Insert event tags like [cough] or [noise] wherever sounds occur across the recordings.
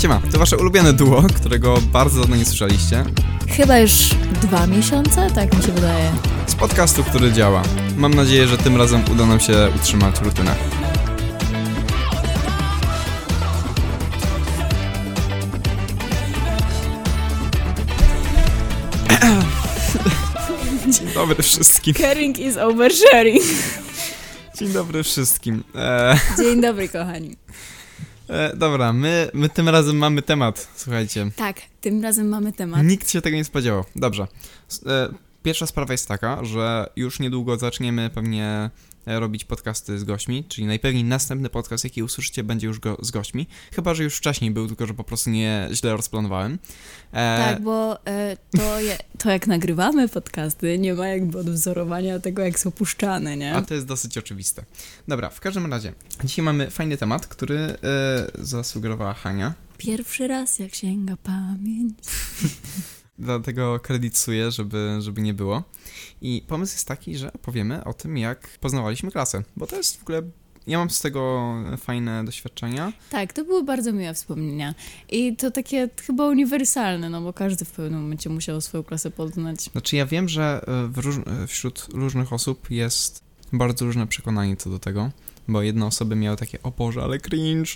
Siema, to wasze ulubione duo, którego bardzo dawno nie słyszeliście. Chyba już dwa miesiące, tak mi się wydaje. Z podcastu, który działa. Mam nadzieję, że tym razem uda nam się utrzymać rutynę. Dobry wszystkim. Caring is oversharing. Dzień dobry wszystkim. E, Dzień dobry, kochani. e, dobra, my, my tym razem mamy temat, słuchajcie. Tak, tym razem mamy temat. Nikt się tego nie spodziewał. Dobrze. E, pierwsza sprawa jest taka, że już niedługo zaczniemy pewnie robić podcasty z gośćmi, czyli najpewniej następny podcast, jaki usłyszycie, będzie już go, z gośćmi. Chyba, że już wcześniej był, tylko że po prostu nie źle rozplanowałem. E, Tak, bo e, to, je, to jak nagrywamy podcasty, nie ma jakby odwzorowania tego, jak są puszczane, nie? A to jest dosyć oczywiste. Dobra, w każdym razie, dzisiaj mamy fajny temat, który e, zasugerowała Hania. Pierwszy raz, jak sięga pamięć. [laughs] Dlatego kredytuję, żeby, żeby nie było. I pomysł jest taki, że opowiemy o tym, jak poznawaliśmy klasę, bo to jest w ogóle. Ja mam z tego fajne doświadczenia. Tak, to były bardzo miłe wspomnienia. I to takie chyba uniwersalne, no bo każdy w pewnym momencie musiał swoją klasę poznać. Znaczy, ja wiem, że e, róż, e, wśród różnych osób jest bardzo różne przekonanie co do tego, bo jedne osoby miały takie, o Boże, ale cringe.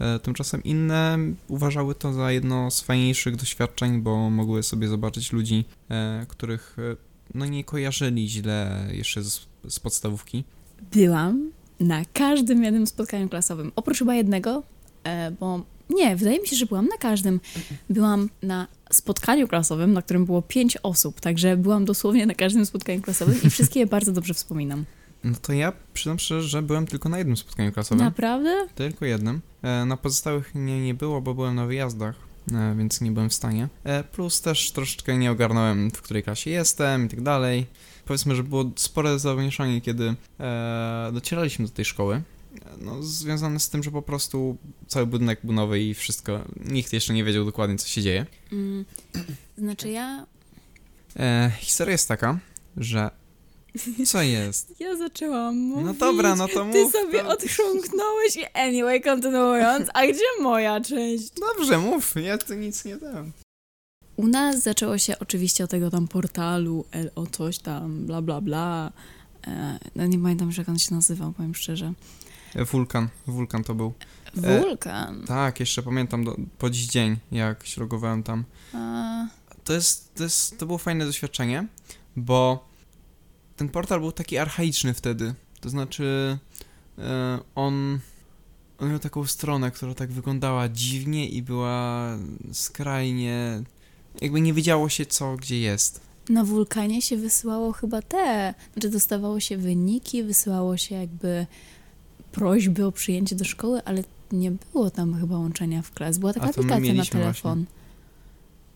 E, Tymczasem inne uważały to za jedno z fajniejszych doświadczeń, bo mogły sobie zobaczyć ludzi, e, których e, no nie kojarzyli źle jeszcze z, z podstawówki. Byłam na każdym jednym spotkaniu klasowym. Oprócz chyba jednego, bo nie, wydaje mi się, że byłam na każdym. Byłam na spotkaniu klasowym, na którym było pięć osób, także byłam dosłownie na każdym spotkaniu klasowym i wszystkie je bardzo dobrze wspominam. No to ja przyznam szczerze, że byłem tylko na jednym spotkaniu klasowym. Naprawdę? Tylko jednym. E, Na pozostałych nie, nie było, bo byłem na wyjazdach, e, więc nie byłem w stanie. E, Plus też troszeczkę nie ogarnąłem, w której klasie jestem i tak dalej. Powiedzmy, że było spore zamieszanie, kiedy docieraliśmy do tej szkoły. No, związane z tym, że po prostu cały budynek był nowy i wszystko, nikt jeszcze nie wiedział dokładnie, co się dzieje. Mm, znaczy ja... E, historia jest taka, że... Co jest? Ja zaczęłam mówić. No dobra, no to Ty mów. sobie to- odchrząknąłeś i anyway, kontynuując, a gdzie moja część? Dobrze, mów, ja tu nic nie dam. U nas zaczęło się oczywiście od tego tam portalu, LO coś tam, bla bla bla. E, no nie pamiętam już jak on się nazywał, powiem szczerze. E, Wulkan, wulkan to był. E, Wulkan. Tak, jeszcze pamiętam do, po dziś dzień, jak śrogowałem tam. A, To jest, to jest, to było fajne doświadczenie, bo ten portal był taki archaiczny wtedy. To znaczy, e, on, on miał taką stronę, która tak wyglądała dziwnie i była skrajnie, jakby nie wiedziało się co, gdzie jest. na wulkanie się wysyłało chyba te, znaczy dostawało się wyniki, wysyłało się jakby prośby o przyjęcie do szkoły, ale nie było tam chyba łączenia w klas. Była taka aplikacja na telefon.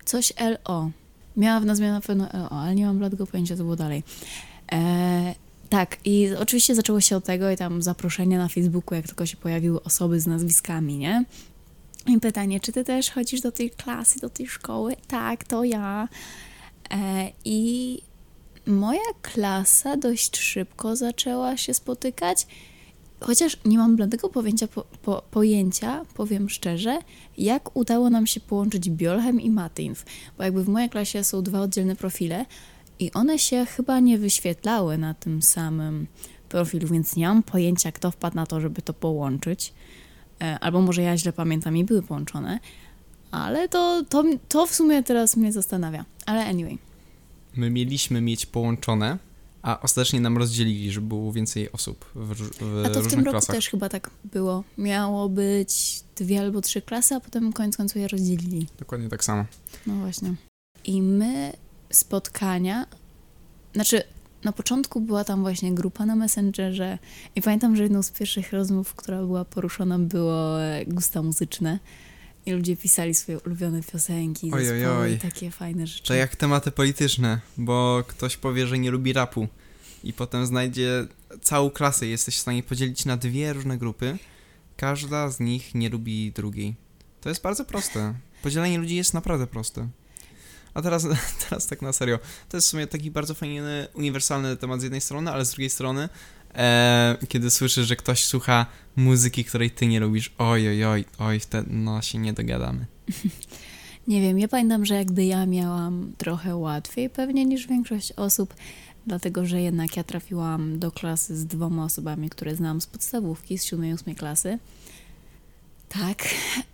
Coś LO. Miała w nazwie na pewno LO, ale nie mam bladego pojęcia, co było dalej. E, tak, i oczywiście zaczęło się od tego i tam zaproszenia na Facebooku, jak tylko się pojawiły osoby z nazwiskami, nie? I pytanie, czy ty też chodzisz do tej klasy, do tej szkoły? Tak, to ja. E, I moja klasa dość szybko zaczęła się spotykać, chociaż nie mam bladego pojęcia, po, po, pojęcia, powiem szczerze, jak udało nam się połączyć Biolchem i Matynw, bo jakby w mojej klasie są dwa oddzielne profile i one się chyba nie wyświetlały na tym samym profilu, więc nie mam pojęcia, kto wpadł na to, żeby to połączyć. E, Albo może ja źle pamiętam i były połączone. Ale to, to, to w sumie teraz mnie zastanawia. Ale anyway. My mieliśmy mieć połączone, a ostatecznie nam rozdzielili, żeby było więcej osób w, w A to w tym roku klasach. też chyba tak było. Miało być dwie albo trzy klasy, a potem koniec końców je rozdzielili. Dokładnie tak samo. No właśnie. I my spotkania, znaczy na początku była tam właśnie grupa na Messengerze i pamiętam, że jedną z pierwszych rozmów, która była poruszona, było e, gusta muzyczne. I ludzie pisali swoje ulubione piosenki, Oj, oj, zespoły oj. i takie fajne rzeczy. To jak tematy polityczne, bo ktoś powie, że nie lubi rapu i potem znajdzie całą klasę i jesteś w stanie podzielić na dwie różne grupy. Każda z nich nie lubi drugiej. To jest bardzo proste. Podzielenie ludzi jest naprawdę proste. A teraz, [laughs] teraz tak na serio. To jest w sumie taki bardzo fajny, uniwersalny temat z jednej strony, ale z drugiej strony, e, kiedy słyszysz, że ktoś słucha muzyki, której ty nie lubisz, oj, oj, oj, oj, wtedy no się nie dogadamy. [laughs] Nie wiem, ja pamiętam, że jakby ja miałam trochę łatwiej pewnie niż większość osób, dlatego że jednak ja trafiłam do klasy z dwoma osobami, które znam z podstawówki, z 7 i 8 klasy. Tak,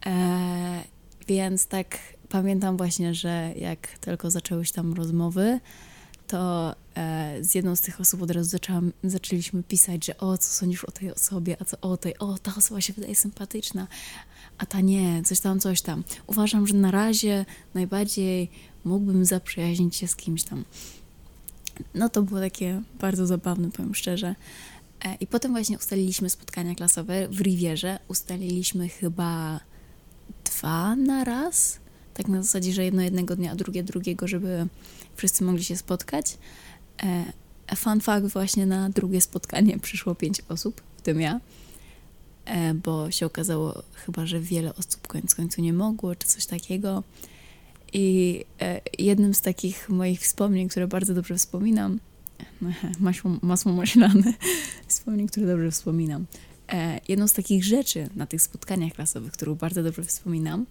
e, więc tak pamiętam właśnie, że jak tylko zaczęły się tam rozmowy, to e, z jedną z tych osób od razu zaczęłam, zaczęliśmy pisać, że o, co sądzisz o tej osobie, a co o tej, o, ta osoba się wydaje sympatyczna, a ta nie, coś tam, coś tam. Uważam, że na razie najbardziej mógłbym zaprzyjaźnić się z kimś tam. No to było takie bardzo zabawne, powiem szczerze. E, I potem właśnie ustaliliśmy spotkania klasowe w Rivierze. Ustaliliśmy chyba dwa na raz. Tak na zasadzie, że jedno jednego dnia, a drugie drugiego, żeby wszyscy mogli się spotkać. E, fun fact, właśnie na drugie spotkanie [laughs] przyszło pięć osób, w tym ja. E, bo się okazało chyba, że wiele osób koniec końcu nie mogło, czy coś takiego. I e, jednym z takich moich wspomnień, które bardzo dobrze wspominam, masło, masło maślane, wspomnień, które dobrze wspominam. E, jedną z takich rzeczy na tych spotkaniach klasowych, którą bardzo dobrze wspominam,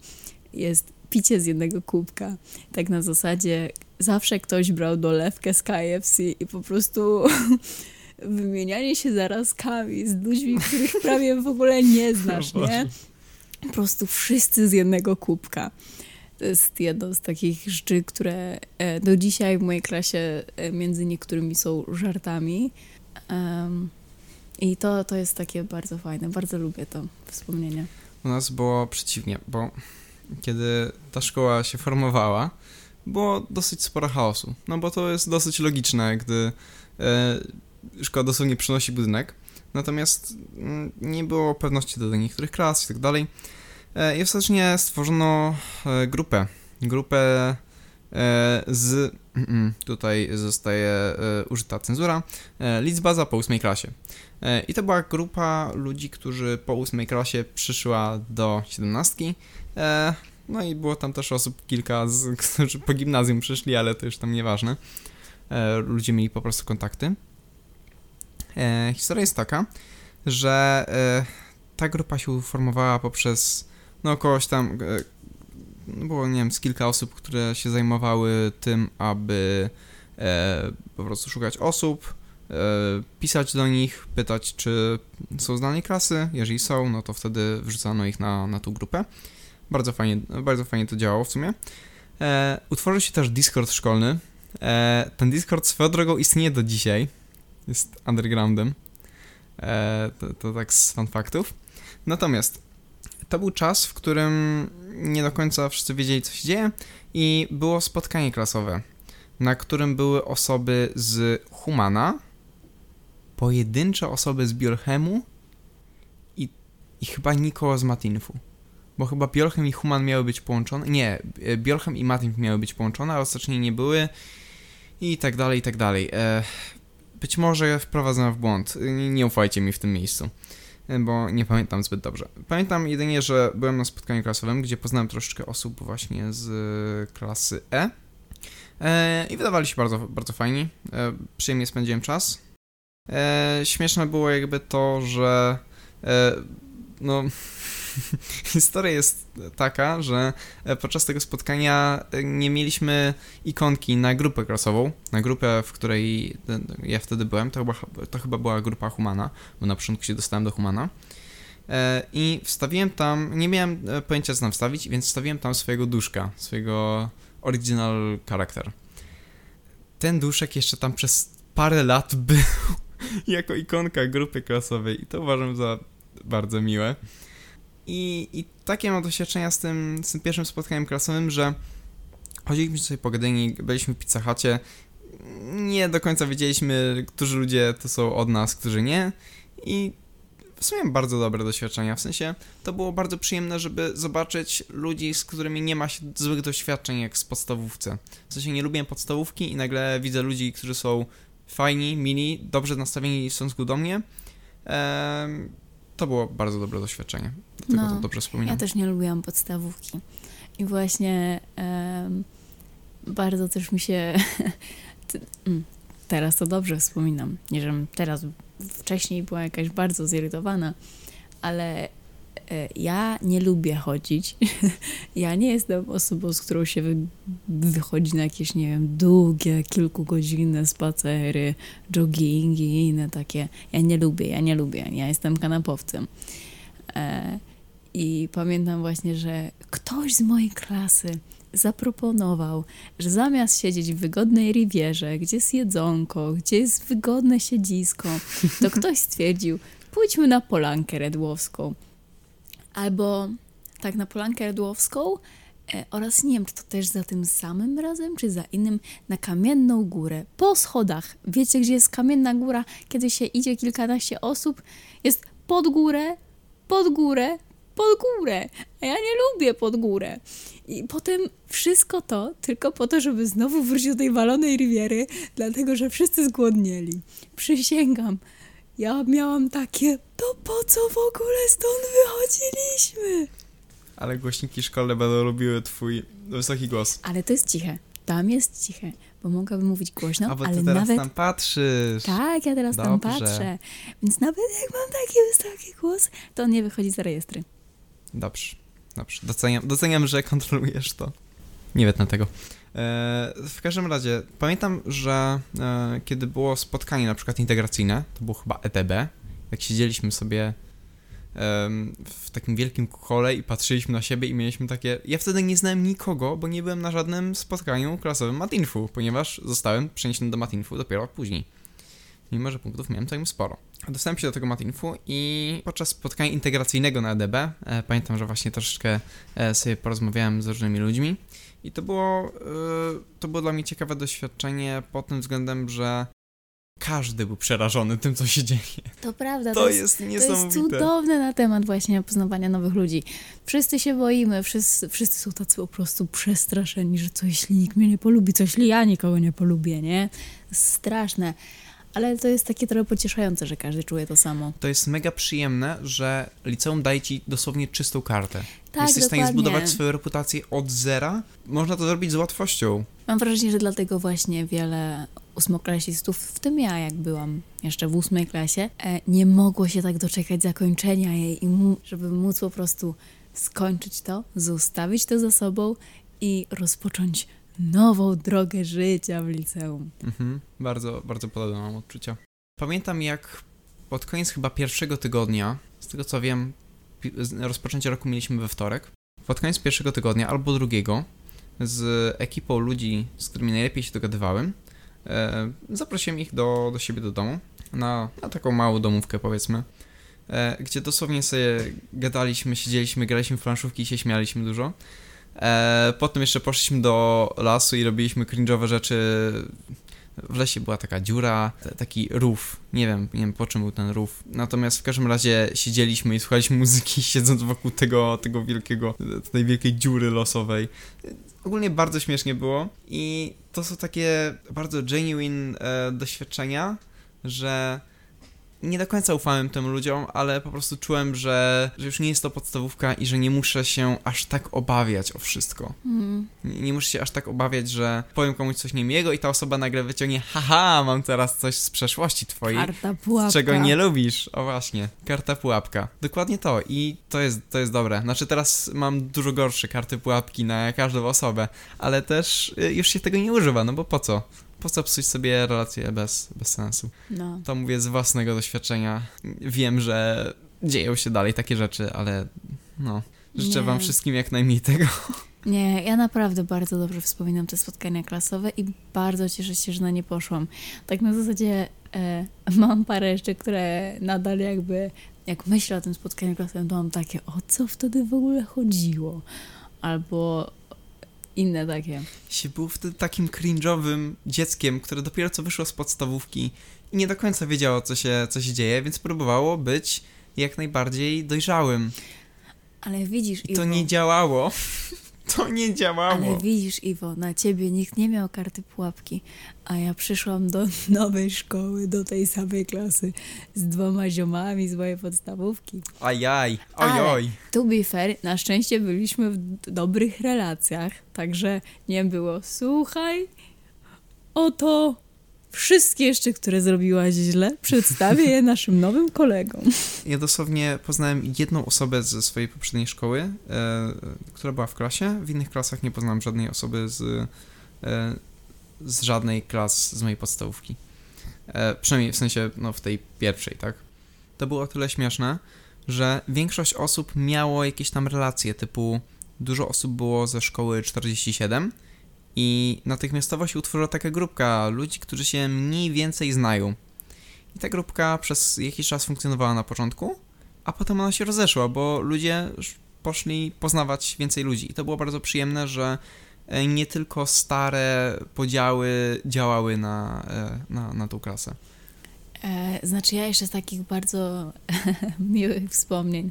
jest picie z jednego kubka. Tak na zasadzie zawsze ktoś brał dolewkę z KFC i po prostu [laughs] wymienianie się zarazkami z ludźmi, których prawie w ogóle nie [laughs] znasz, nie? Po prostu wszyscy z jednego kubka. To jest jedno z takich rzeczy, które e, do dzisiaj w mojej klasie e, między niektórymi są żartami. Um, I to, to jest takie bardzo fajne, bardzo lubię to wspomnienie. U nas było przeciwnie, bo kiedy ta szkoła się formowała, było dosyć sporo chaosu. No bo to jest dosyć logiczne, gdy e, szkoła dosłownie przynosi budynek, natomiast mm, nie było pewności do niektórych klas i tak dalej. E, I ostatecznie stworzono e, grupę. Grupę z. [clears throat] Tutaj zostaje użyta cenzura. Liczba po ósmej klasie. I to była grupa ludzi, którzy po ósmej klasie przyszła do siedemnastki. No i było tam też osób kilka, z, [laughs] którzy po gimnazjum przyszli, ale to już tam nieważne. Ludzie mieli po prostu kontakty. Historia jest taka, że ta grupa się uformowała poprzez no kogoś tam, no było nie wiem, z kilka osób, które się zajmowały tym, aby e, po prostu szukać osób, e, pisać do nich, pytać, czy są z danej klasy. Jeżeli są, no to wtedy wrzucano ich na, na tą grupę. Bardzo fajnie, bardzo fajnie to działało w sumie. E, utworzył się też Discord szkolny. E, ten Discord swoją drogą istnieje do dzisiaj. Jest undergroundem. E, to, to tak z fun. Natomiast to był czas, w którym nie do końca wszyscy wiedzieli, co się dzieje, i było spotkanie klasowe, na którym były osoby z Humana, pojedyncze osoby z Biolchemu i, i chyba nikogo z Matinfu. Bo chyba Biolchem i Human miały być połączone. Nie, Biolchem i Matinf miały być połączone, ale ostatecznie nie były. I tak dalej, i tak dalej. E, być może wprowadzam w błąd. Nie, ufajcie mi w tym miejscu bo nie pamiętam zbyt dobrze. Pamiętam jedynie, że byłem na spotkaniu klasowym, gdzie poznałem troszeczkę osób właśnie z klasy E. e I wydawali się bardzo, bardzo fajni. E, przyjemnie spędziłem czas. E, śmieszne było jakby to, że no [laughs] historia jest taka, że e, podczas tego spotkania e, nie mieliśmy ikonki na grupę klasową, na grupę, w której ja wtedy byłem, to chyba, to chyba była grupa Humana, bo na początku się dostałem do Humana. E, I wstawiłem tam, nie miałem pojęcia co tam wstawić, więc wstawiłem tam swojego duszka, swojego original character. Ten duszek jeszcze tam przez parę lat [laughs] był [laughs] jako ikonka grupy klasowej i to uważam za bardzo miłe. I, i takie mam doświadczenia z tym, z tym pierwszym spotkaniem klasowym, że chodziliśmy sobie po Gdyni, byliśmy w pizzachacie, nie do końca wiedzieliśmy, którzy ludzie to są od nas, którzy nie i w sumie bardzo dobre doświadczenia, w sensie to było bardzo przyjemne, żeby zobaczyć ludzi, z którymi nie ma się złych doświadczeń jak z podstawówce. W sensie nie lubię podstawówki i nagle widzę ludzi, którzy są fajni, mili, dobrze nastawieni w stosunku do mnie. Ehm, to było bardzo dobre doświadczenie. Dlatego no, to dobrze wspominam. Ja też nie lubiłam podstawówki. I właśnie bardzo też mi się. [laughs] Mm, teraz to dobrze wspominam. Nie, żebym teraz wcześniej była jakaś bardzo zirytowana, ale ja nie lubię chodzić. [laughs] Ja nie jestem osobą, z którą się wy, wychodzi na jakieś, nie wiem, długie, kilkugodzinne spacery, joggingi i inne takie. Ja nie lubię, ja nie lubię. Ja jestem kanapowcem. E, I pamiętam właśnie, że ktoś z mojej klasy zaproponował, że zamiast siedzieć w wygodnej rivierze, gdzie jest jedzonko, gdzie jest wygodne siedzisko, to ktoś stwierdził, pójdźmy na Polankę Redłowską. Albo tak, na Polankę Redłowską e, oraz nie wiem, czy to też za tym samym razem, czy za innym, na Kamienną Górę, po schodach. Wiecie, gdzie jest Kamienna Góra? Kiedy się idzie kilkanaście osób, jest pod górę, pod górę, pod górę. A ja nie lubię pod górę. I potem wszystko to tylko po to, żeby znowu wrócić do tej walonej riviery, dlatego że wszyscy zgłodnieli. Przysięgam. Ja miałam takie, to po co w ogóle stąd wychodziliśmy? Ale głośniki szkolne będą lubiły twój wysoki głos. Ale to jest ciche. Tam jest ciche, bo mogłabym mówić głośno, A bo ale ty teraz nawet... tam patrzysz. Tak, ja teraz tam Dobrze. patrzę. Więc nawet jak mam taki wysoki głos, to on nie wychodzi za rejestry. Dobrze, dobrze. Doceniam, doceniam, że kontrolujesz to. Nie wiem na tego. E, w każdym razie, pamiętam, że e, kiedy było spotkanie na przykład integracyjne, to było chyba ETB, jak siedzieliśmy sobie w takim wielkim kole i patrzyliśmy na siebie i mieliśmy takie... Ja wtedy nie znałem nikogo, bo nie byłem na żadnym spotkaniu klasowym Matinfu, ponieważ zostałem przeniesiony do Matinfu dopiero później. Mimo, że punktów miałem całkiem sporo. Dostałem się do tego Matinfu i podczas spotkania integracyjnego na EDB, e, pamiętam, że właśnie troszeczkę sobie porozmawiałem z różnymi ludźmi i to było, e, to było dla mnie ciekawe doświadczenie pod tym względem, że każdy był przerażony tym, co się dzieje. To prawda, To, jest, To niesamowite. jest cudowne na temat właśnie poznawania nowych ludzi. Wszyscy się boimy, wszyscy, wszyscy są tacy po prostu przestraszeni, że co jeśli nikt mnie nie polubi, co jeśli ja nikogo nie polubię, nie? Straszne. Ale to jest takie trochę pocieszające, że każdy czuje to samo. To jest mega przyjemne, że liceum daje ci dosłownie czystą kartę. Tak, Jesteś w stanie zbudować swoją reputację od zera. Można to zrobić z łatwością. Mam wrażenie, że dlatego właśnie wiele ósmoklasistów, w tym ja, jak byłam jeszcze w ósmej klasie, e, nie mogło się tak doczekać zakończenia jej i żeby móc po prostu skończyć to, zostawić to za sobą i rozpocząć nową drogę życia w liceum. Mhm, bardzo, bardzo podobne mam odczucia. Pamiętam jak pod koniec chyba pierwszego tygodnia, z tego co wiem, rozpoczęcie roku mieliśmy we wtorek. Pod koniec pierwszego tygodnia albo drugiego z ekipą ludzi, z którymi najlepiej się dogadywałem, e, zaprosiłem ich do, do siebie do domu, na, na taką małą domówkę powiedzmy, e, gdzie dosłownie sobie gadaliśmy, siedzieliśmy, graliśmy w planszówki i się śmialiśmy dużo. E, potem jeszcze poszliśmy do lasu i robiliśmy cringe'owe rzeczy. W lesie była taka dziura, taki rów. Nie wiem, nie wiem po czym był ten rów. Natomiast w każdym razie siedzieliśmy i słuchaliśmy muzyki, [laughs] siedząc wokół tego, tego wielkiego, tej wielkiej dziury losowej. Ogólnie bardzo śmiesznie było i to są takie bardzo genuine e, doświadczenia, że nie do końca ufałem tym ludziom, ale po prostu czułem, że, że już nie jest to podstawówka i że nie muszę się aż tak obawiać o wszystko. Mm. Nie, nie muszę się aż tak obawiać, że powiem komuś coś niemiłego i ta osoba nagle wyciągnie haha, mam teraz coś z przeszłości twojej, Karta pułapka. czego nie lubisz. O właśnie, karta pułapka. Dokładnie to i to jest, to jest dobre. Znaczy teraz mam dużo gorsze karty pułapki na każdą osobę, ale też y, już się tego nie używa, no bo po co? Po co psuć sobie relacje bez, bez sensu? No. To mówię z własnego doświadczenia. Wiem, że dzieją się dalej takie rzeczy, ale no, życzę Nie. wam wszystkim jak najmniej tego. Nie, ja naprawdę bardzo dobrze wspominam te spotkania klasowe i bardzo cieszę się, że na nie poszłam. Tak na zasadzie e, mam parę jeszcze, które nadal jakby, jak myślę o tym spotkaniu klasowym, to mam takie, o co wtedy w ogóle chodziło? Albo inne takie. się był wtedy takim cringe'owym dzieckiem, które dopiero co wyszło z podstawówki i nie do końca wiedziało, co się, co się dzieje, więc próbowało być jak najbardziej dojrzałym. Ale widzisz, I to Iwo, nie działało. [laughs] To nie działało. Ale widzisz, Iwo, na ciebie nikt nie miał karty pułapki, a ja przyszłam do [laughs] nowej szkoły, do tej samej klasy z dwoma ziomami z mojej podstawówki. Ajaj, Ale- ojoj. To be fair, na szczęście byliśmy w dobrych relacjach, także nie było słuchaj, oto wszystkie jeszcze, które zrobiłaś źle, przedstawię je naszym nowym kolegom. Ja dosłownie poznałem jedną osobę ze swojej poprzedniej szkoły, e, która była w klasie. W innych klasach nie poznałem żadnej osoby z, e, z żadnej klas z mojej podstawówki. E, przynajmniej w sensie, no w tej pierwszej, tak? To było o tyle śmieszne, że większość osób miało jakieś tam relacje, typu dużo osób było ze szkoły 47 i natychmiastowo się utworzyła taka grupka ludzi, którzy się mniej więcej znają. I ta grupka przez jakiś czas funkcjonowała na początku, a potem ona się rozeszła, bo ludzie poszli poznawać więcej ludzi. I to było bardzo przyjemne, że e, nie tylko stare podziały działały na, e, na, na tą klasę. E, znaczy ja jeszcze z takich bardzo [laughs] miłych wspomnień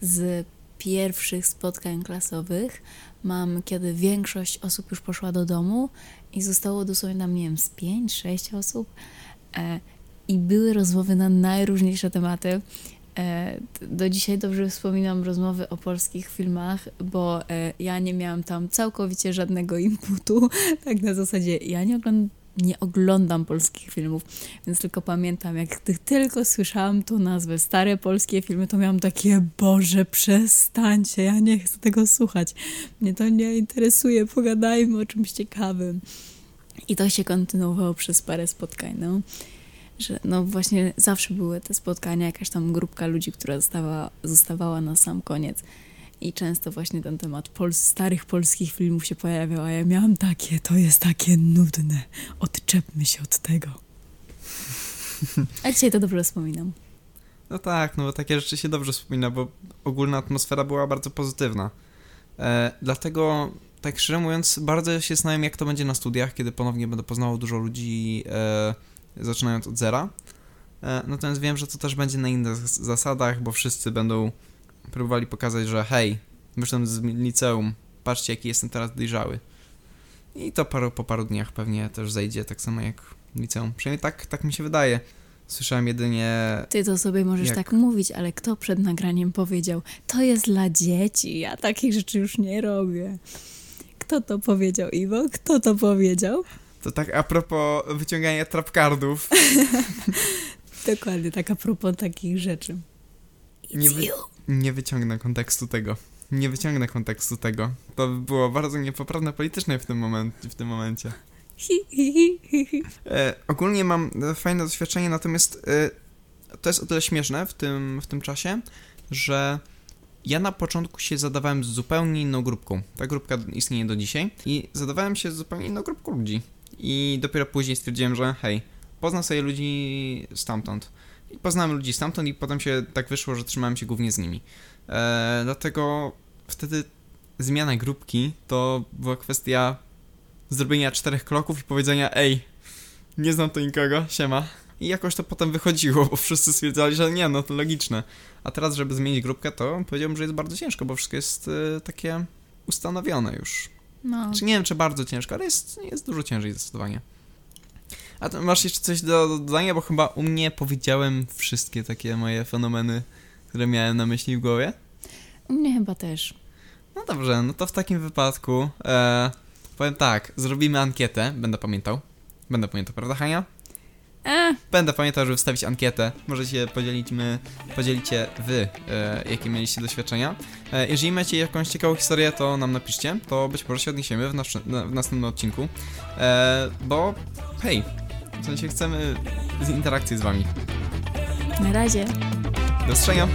z pierwszych spotkań klasowych mam, kiedy większość osób już poszła do domu i zostało dosłownie tam, nie wiem, z 5-6 osób e, i były rozmowy na najróżniejsze tematy. E, do dzisiaj dobrze wspominam rozmowy o polskich filmach, bo e, ja nie miałam tam całkowicie żadnego inputu, [laughs] tak na zasadzie ja nie oglądam, nie oglądam polskich filmów, więc tylko pamiętam, jak ty- tylko słyszałam tą nazwę, stare polskie filmy, to miałam takie, Boże, przestańcie, ja nie chcę tego słuchać. Mnie to nie interesuje, pogadajmy o czymś ciekawym. I to się kontynuowało przez parę spotkań, no. Że no właśnie zawsze były te spotkania, jakaś tam grupka ludzi, która została, zostawała na sam koniec. I często właśnie ten temat starych polskich filmów się pojawiał, a ja miałam takie, to jest takie nudne, odczepmy się od tego. A dzisiaj to dobrze wspominam. No tak, no bo takie rzeczy się dobrze wspomina, bo ogólna atmosfera była bardzo pozytywna. E, dlatego, tak szczerze mówiąc, bardzo się zastanawiam, jak to będzie na studiach, kiedy ponownie będę poznawał dużo ludzi, e, zaczynając od zera. E, natomiast wiem, że to też będzie na innych zas- zasadach, bo wszyscy będą próbowali pokazać, że hej, wyszedłem z liceum, patrzcie, jaki jestem teraz dojrzały. I to paru, po paru dniach pewnie też zejdzie, tak samo jak w liceum. Przynajmniej tak, tak mi się wydaje. Słyszałem jedynie Ty to sobie możesz Jak? tak mówić, ale kto przed nagraniem powiedział, to jest dla dzieci, ja takich rzeczy już nie robię. Kto to powiedział, Iwo? Kto to powiedział? To tak a propos wyciągania trapkardów. [laughs] Dokładnie, tak a propos takich rzeczy. Nie It's wy- you. Nie wyciągnę kontekstu tego. Nie wyciągnę kontekstu tego. To by było bardzo niepoprawne politycznie w tym, moment, w tym momencie. E, ogólnie mam e, fajne doświadczenie, natomiast e, to jest o tyle śmieszne w tym, w tym czasie, że ja na początku się zadawałem z zupełnie inną grupką. Ta grupka istnieje do dzisiaj i zadawałem się z zupełnie inną grupką ludzi. I dopiero później stwierdziłem, że hej, poznam sobie ludzi stamtąd. I poznałem ludzi stamtąd i potem się tak wyszło, że trzymałem się głównie z nimi. E, dlatego wtedy zmiana grupki to była kwestia zrobienia czterech kroków i powiedzenia ej, nie znam tu nikogo, siema. I jakoś to potem wychodziło, bo wszyscy stwierdzali, że nie, no to logiczne. A teraz, żeby zmienić grupkę, to powiedziałbym, że jest bardzo ciężko, bo wszystko jest y, takie ustanowione już. No, Czy nie wiem, czy bardzo ciężko, ale jest, jest dużo ciężej zdecydowanie. A masz jeszcze coś do do dodania, bo chyba u mnie powiedziałem wszystkie takie moje fenomeny, które miałem na myśli w głowie. u mnie chyba też. No dobrze, no to w takim wypadku e, powiem tak, zrobimy ankietę, będę pamiętał. Będę pamiętał, prawda Hania? A, Będę pamiętał, żeby wstawić ankietę. Możecie podzielić my, podzielicie wy, e, jakie mieliście doświadczenia. E, jeżeli macie jakąś ciekawą historię, to nam napiszcie, to być może się odniesiemy w, nasz, na, w następnym odcinku. E, bo hej, w sensie chcemy z interakcji z wami. na razie. Do usłyszenia!